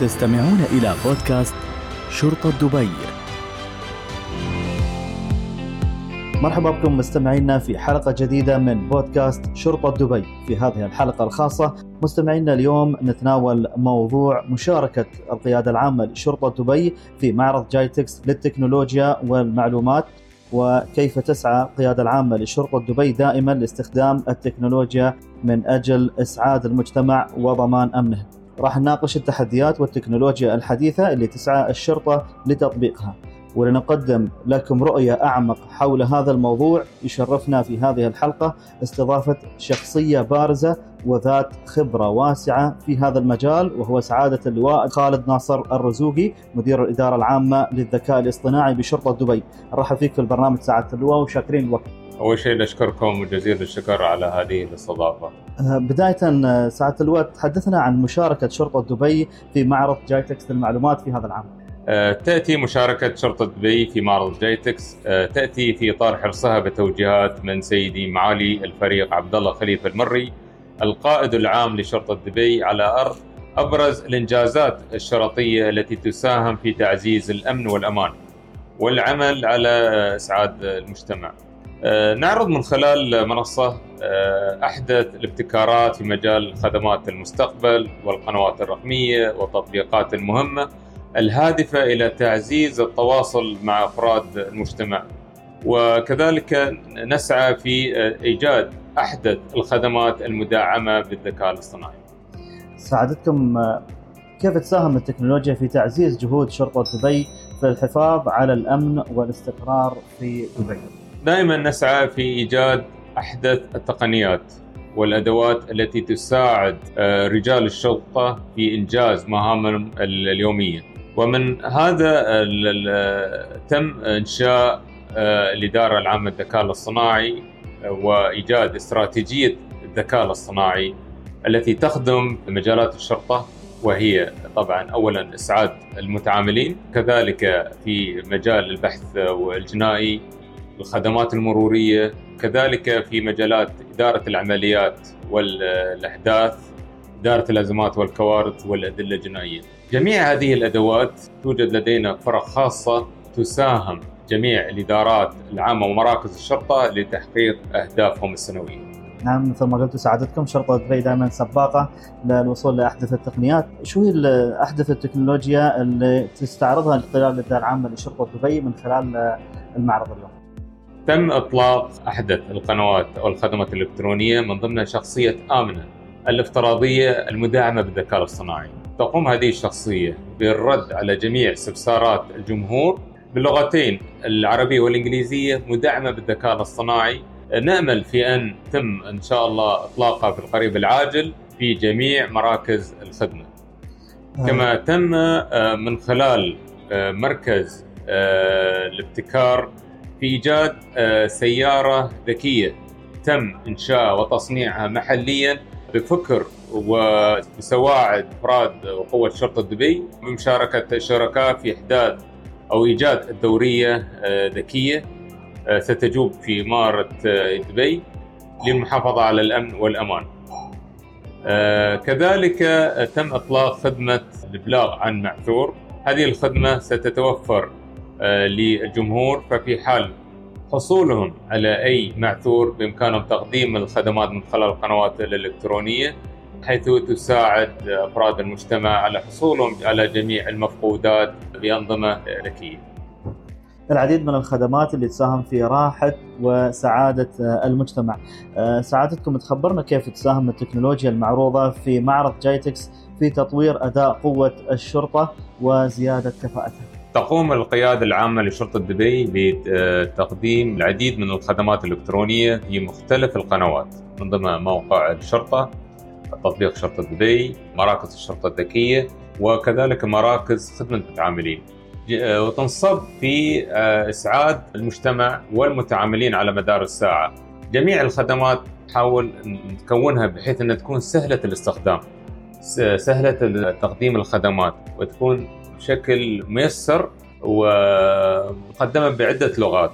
تستمعون إلى بودكاست شرطة دبي. مرحبا بكم مستمعينا في حلقة جديدة من بودكاست شرطة دبي. في هذه الحلقة الخاصة مستمعينا اليوم نتناول موضوع مشاركة القيادة العامة لشرطة دبي في معرض جايتكس للتكنولوجيا والمعلومات وكيف تسعى القيادة العامة لشرطة دبي دائما لاستخدام التكنولوجيا من أجل إسعاد المجتمع وضمان أمنه. راح نناقش التحديات والتكنولوجيا الحديثة اللي تسعى الشرطة لتطبيقها. ولنقدم لكم رؤية أعمق حول هذا الموضوع يشرفنا في هذه الحلقة استضافة شخصية بارزة وذات خبرة واسعة في هذا المجال وهو سعادة اللواء خالد ناصر الرزوقي مدير الإدارة العامة للذكاء الاصطناعي بشرطة دبي. نرحب فيك في البرنامج سعادة اللواء وشاكرين الوقت أول شيء نشكركم جزيل الشكر على هذه الاستضافة. أه، بداية أه، سعاده اللواء تحدثنا عن مشاركة شرطة دبي في معرض جايتكس للمعلومات في هذا العام. أه، تأتي مشاركة شرطة دبي في معرض جايتكس تأتي في إطار حرصها بتوجيهات من سيدي معالي الفريق عبد الله خليفة المري القائد العام لشرطة دبي على أرض أبرز الإنجازات الشرطية التي تساهم في تعزيز الأمن والأمان والعمل على إسعاد المجتمع. آه، نعرض من خلال منصة آه، أحدث الابتكارات في مجال خدمات المستقبل والقنوات الرقمية والتطبيقات المهمة الهادفة إلى تعزيز التواصل مع أفراد المجتمع وكذلك نسعى في آه، إيجاد أحدث الخدمات المدعمة بالذكاء الاصطناعي سعادتكم كيف تساهم التكنولوجيا في تعزيز جهود شرطة دبي في الحفاظ على الأمن والاستقرار في دبي؟ دائما نسعى في إيجاد أحدث التقنيات والأدوات التي تساعد آه، رجال الشرطة في إنجاز مهامهم اليومية. ومن هذا تم إنشاء آه، الاداره العامة للذكاء الاصطناعي آه، وإيجاد استراتيجية الذكاء الاصطناعي التي تخدم مجالات الشرطة وهي طبعا اولا إسعاد المتعاملين كذلك في مجال البحث الجنائي الخدمات المرورية كذلك في مجالات إدارة العمليات والأحداث إدارة الأزمات والكوارث والأدلة الجنائية. جميع هذه الأدوات توجد لدينا فرق خاصة تساهم جميع الإدارات العامة ومراكز الشرطة لتحقيق أهدافهم السنوية. نعم مثل ما قلت سعادتكم شرطة دبي دائما سباقة للوصول لأحدث التقنيات، شو هي احدث التكنولوجيا اللي تستعرضها القياده الإدارة العامة لشرطة دبي من خلال المعرض اليوم؟ تم إطلاق أحدث القنوات أو الخدمات الإلكترونية من ضمنها شخصية آمنة الافتراضية المدعمه بالذكاء الاصطناعي. تقوم هذه الشخصية بالرد على جميع استفسارات الجمهور باللغتين العربية والإنجليزية مدعمه بالذكاء الاصطناعي. نأمل في أن تم إن شاء الله إطلاقها في القريب العاجل في جميع مراكز الخدمة. كما تم آه، من خلال آه، مركز آه، الابتكار في ايجاد آه، سيارة ذكية تم انشاء وتصنيعها محليا بفكر وبسواعد أفراد وقوه شرطه دبي بمشاركه شركاء في إحداث أو إيجاد الدورية آه، ذكية آه، ستجوب في إمارة دبي للمحافظة على الأمن والأمان. كذلك تم إطلاق خدمة الإبلاغ عن معثور، هذه الخدمة ستتوفر للجمهور ففي حال حصولهم على أي معثور بإمكانهم تقديم الخدمات من خلال القنوات الإلكترونية حيث تساعد أفراد المجتمع على حصولهم على جميع المفقودات بأنظمة ذكية. العديد من الخدمات اللي تساهم في راحة وسعادة المجتمع. آه، سعادتكم تخبرنا كيف تساهم التكنولوجيا المعروضة في معرض جايتكس في تطوير أداء قوة الشرطة وزيادة كفاءتها. تقوم القيادة العامة لشرطة دبي بتقديم العديد من الخدمات الإلكترونية في مختلف القنوات من ضمن موقع الشرطة تطبيق شرطة دبي مراكز الشرطة الذكية وكذلك مراكز خدمة المتعاملين. وتنصب في آه، إسعاد المجتمع والمتعاملين على مدار الساعة. جميع الخدمات نحاول نكونها بحيث أنها تكون سهلة الاستخدام. سهلة تقديم الخدمات وتكون بشكل ميسر ومقدمة بعدة لغات.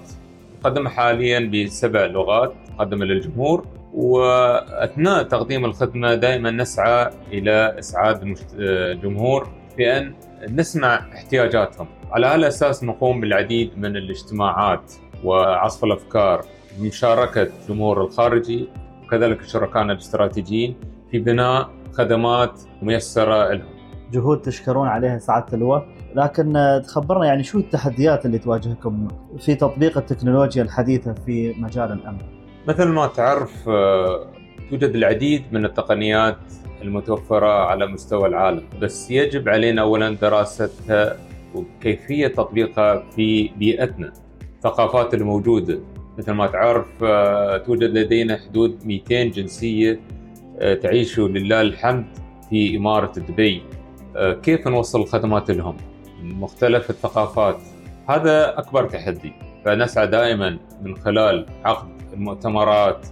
مقدمة حاليا بسبع لغات مقدمة للجمهور وأثناء تقديم الخدمة دائما نسعى إلى إسعاد الجمهور بأن نسمع احتياجاتهم. على هذا الأساس نقوم بالعديد من الاجتماعات وعصف الأفكار بمشاركة الجمهور الخارجي وكذلك شركائنا الاستراتيجيين في بناء خدمات ميسرة لهم. جهود تشكرون عليها سعادة اللواء لكن تخبرنا يعني شو التحديات اللي تواجهكم في تطبيق التكنولوجيا الحديثة في مجال الأمن؟ مثل ما تعرف آه، توجد العديد من التقنيات المتوفرة على مستوى العالم. بس يجب علينا أولا دراستها وكيفية تطبيقها في بيئتنا. الثقافات الموجودة مثل ما تعرف آه، توجد لدينا حدود 200 جنسية آه، تعيش لله الحمد في إمارة دبي. كيف نوصل الخدمات لهم؟ مختلف الثقافات. هذا أكبر تحدي. فنسعى دائما من خلال عقد المؤتمرات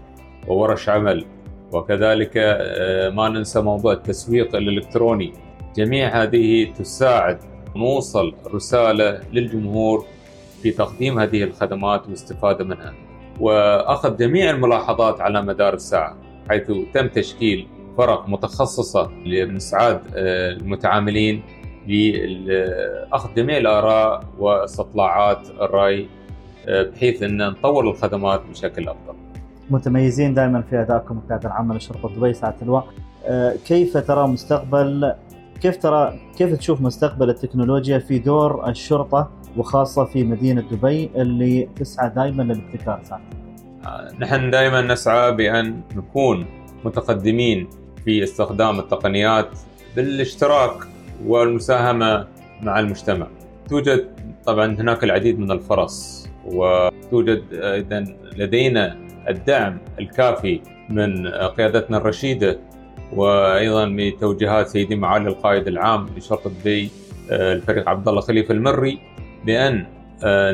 وورش عمل. وكذلك آه، ما ننسى موضوع التسويق الإلكتروني. جميع هذه تساعد نوصل رسالة للجمهور في تقديم هذه الخدمات والاستفادة منها. وأخذ جميع الملاحظات على مدار الساعة. حيث تم تشكيل فرق متخصصة لإسعاد آه، المتعاملين لأخذ جميع الآراء واستطلاعات الرأي آه، بحيث أن نطور الخدمات بشكل أفضل. متميزين دائما في أدائكم القيادة العامة لشرطة دبي ساعة اللواء آه، كيف ترى مستقبل كيف ترى كيف تشوف مستقبل التكنولوجيا في دور الشرطة وخاصة في مدينة دبي اللي تسعى دائما للابتكار ساعة نحن دائما نسعى بأن نكون متقدمين في استخدام التقنيات بالاشتراك والمساهمة مع المجتمع. توجد طبعا هناك العديد من الفرص وتوجد أيضا لدينا الدعم الكافي من قيادتنا الرشيدة وأيضا بتوجيهات سيدي معالي القائد العام لشرطه دبي الفريق عبد الله خليفة المري بأن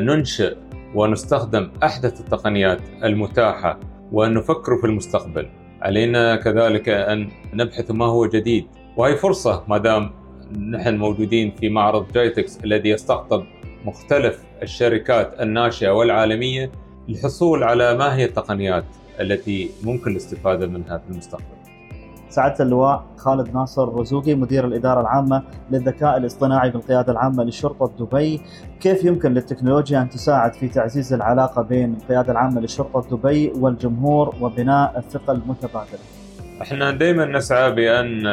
ننشئ ونستخدم أحدث التقنيات المتاحة وان نفكر في المستقبل علينا كذلك أن نبحث ما هو جديد وهي فرصة ما دام نحن موجودين في معرض جايتكس الذي يستقطب مختلف الشركات الناشئة والعالمية للحصول على ما هي التقنيات التي ممكن الاستفادة منها في المستقبل. سعادة اللواء خالد ناصر رزوقي مدير الإدارة العامة للذكاء الاصطناعي بالقيادة العامة لشرطة دبي. كيف يمكن للتكنولوجيا أن تساعد في تعزيز العلاقة بين القيادة العامة لشرطة دبي والجمهور وبناء الثقة المتبادلة؟ إحنا دائما نسعى بأن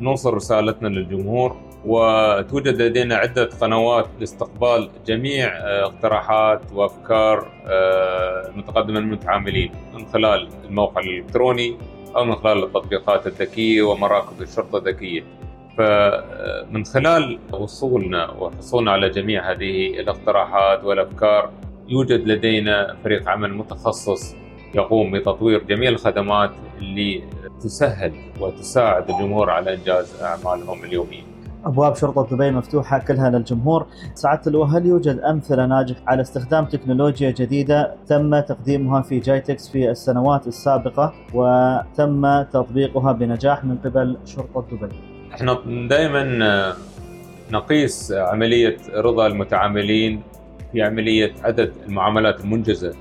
نوصل رسالتنا للجمهور وتوجد لدينا عدة قنوات لاستقبال جميع آه، اقتراحات وأفكار آه، المتقدمة من المتعاملين من خلال الموقع الإلكتروني أو من خلال التطبيقات الذكية ومراكز الشرطة الذكية فمن آه، خلال وصولنا وحصولنا على جميع هذه الاقتراحات والأفكار يوجد لدينا فريق عمل متخصص يقوم بتطوير جميع الخدمات اللي تسهل وتساعد الجمهور على إنجاز أعمالهم اليومية. أبواب شرطة دبي مفتوحة كلها للجمهور، سعادة اللواء هل يوجد أمثلة ناجحة على استخدام تكنولوجيا جديدة تم تقديمها في جايتكس في السنوات السابقة وتم تطبيقها بنجاح من قبل شرطة دبي؟ إحنا دائما نقيس عملية رضا المتعاملين في عملية عدد المعاملات المنجزة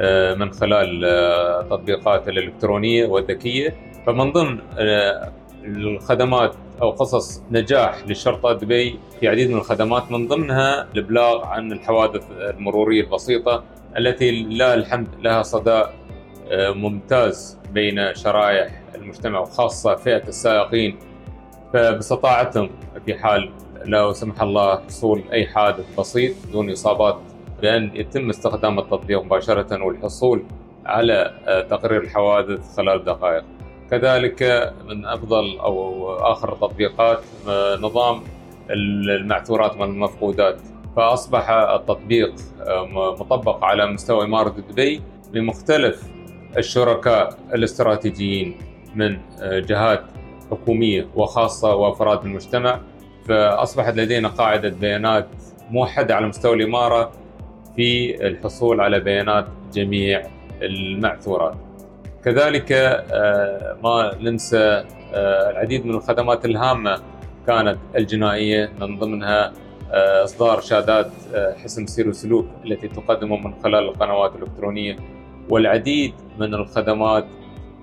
آه، من خلال التطبيقات الإلكترونية والذكية فمن ضمن آه، الخدمات أو قصص نجاح للشرطه دبي في عديد من الخدمات من ضمنها الإبلاغ عن الحوادث المرورية البسيطة التي لله الحمد لها صدى آه، ممتاز بين شرائح المجتمع وخاصة فئة السائقين فباستطاعتهم في حال لا سمح الله حصول أي حادث بسيط دون إصابات بأن يتم استخدام التطبيق مباشرة والحصول على آه، تقرير الحوادث خلال دقائق. كذلك من أفضل أو آخر التطبيقات آه، نظام المعثورات من المفقودات فأصبح التطبيق آه، مطبق على مستوى إمارة دبي بمختلف الشركاء الاستراتيجيين من جهات حكومية وخاصة وأفراد المجتمع فأصبحت لدينا قاعدة بيانات موحدة على مستوى الإمارة في الحصول على بيانات جميع المعثورات. كذلك آه، ما ننسى آه، العديد من الخدمات الهامة كانت الجنائية من ضمنها آه، إصدار شهادات حسن سير وسلوك التي تقدم من خلال القنوات الإلكترونية والعديد من الخدمات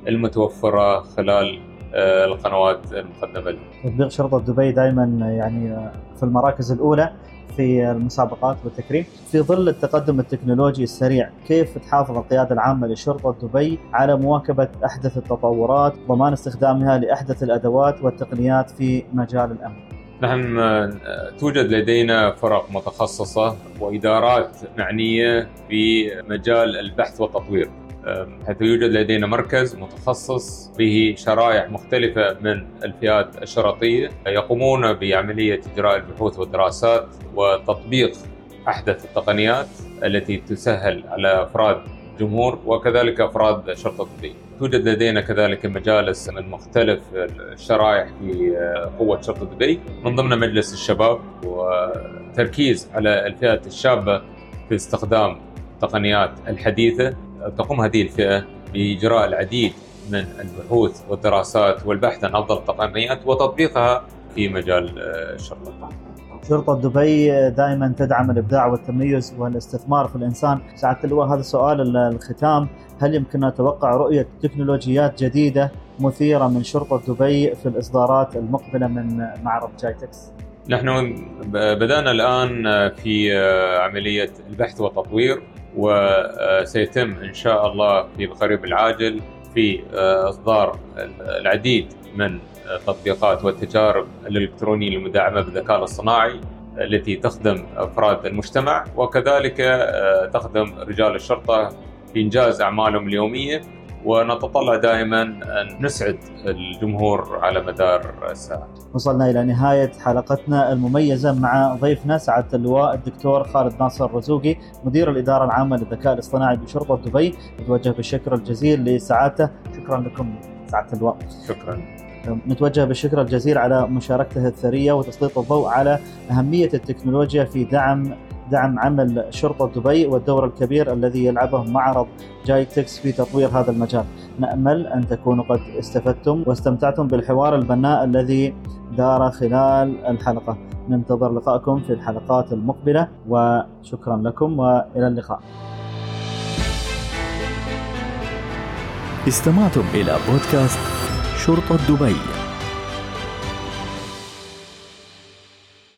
المتوفرة خلال القنوات المقدمة له. تطبيق شرطة دبي دائما يعني في المراكز الأولى في المسابقات والتكريم في ظل التقدم التكنولوجي السريع كيف تحافظ القيادة العامة لشرطة دبي على مواكبة أحدث التطورات ضمان استخدامها لأحدث الأدوات والتقنيات في مجال الأمن؟ نحن توجد لدينا فرق متخصصة وإدارات معنية في مجال البحث والتطوير. حيث يوجد لدينا مركز متخصص به شرائح مختلفة من الفئات الشرطية يقومون بعملية إجراء البحوث والدراسات وتطبيق أحدث التقنيات التي تسهل على أفراد الجمهور وكذلك أفراد شرطة دبي توجد لدينا كذلك مجالس من مختلف الشرائح في قوة شرطة دبي من ضمن مجلس الشباب وتركيز على الفئات الشابة في استخدام التقنيات الحديثة تقوم هذه الفئة بإجراء العديد من البحوث والدراسات والبحث عن أفضل التقنيات وتطبيقها في مجال الشرطة شرطة دبي دائما تدعم الإبداع والتميز والاستثمار في الإنسان. سعادة اللواء هذا سؤال الختام. هل يمكننا نتوقع رؤية تكنولوجيات جديدة مثيرة من شرطة دبي في الإصدارات المقبلة من معرض جايتكس؟ نحن بدأنا الآن في عملية البحث والتطوير. وسيتم إن شاء الله في القريب العاجل في إصدار العديد من التطبيقات والتجارب الإلكترونية المدعمة بالذكاء الاصطناعي التي تخدم أفراد المجتمع وكذلك تخدم رجال الشرطة في إنجاز أعمالهم اليومية. ونتطلع دائما أن نسعد الجمهور على مدار الساعة. وصلنا إلى نهاية حلقتنا المميزة مع ضيفنا سعادة اللواء الدكتور خالد ناصر رزوقي مدير الإدارة العامة للذكاء الاصطناعي بشرطة دبي نتوجه بالشكر الجزيل لسعادته. شكرا لكم سعادة اللواء. شكرا. نتوجه بالشكر الجزيل على مشاركته الثرية وتسليط الضوء على أهمية التكنولوجيا في دعم دعم عمل شرطة دبي والدور الكبير الذي يلعبه معرض جايتكس في تطوير هذا المجال. نأمل أن تكونوا قد استفدتم واستمتعتم بالحوار البناء الذي دار خلال الحلقة. ننتظر لقاءكم في الحلقات المقبلة وشكرا لكم وإلى اللقاء. استمعتم إلى بودكاست شرطة دبي.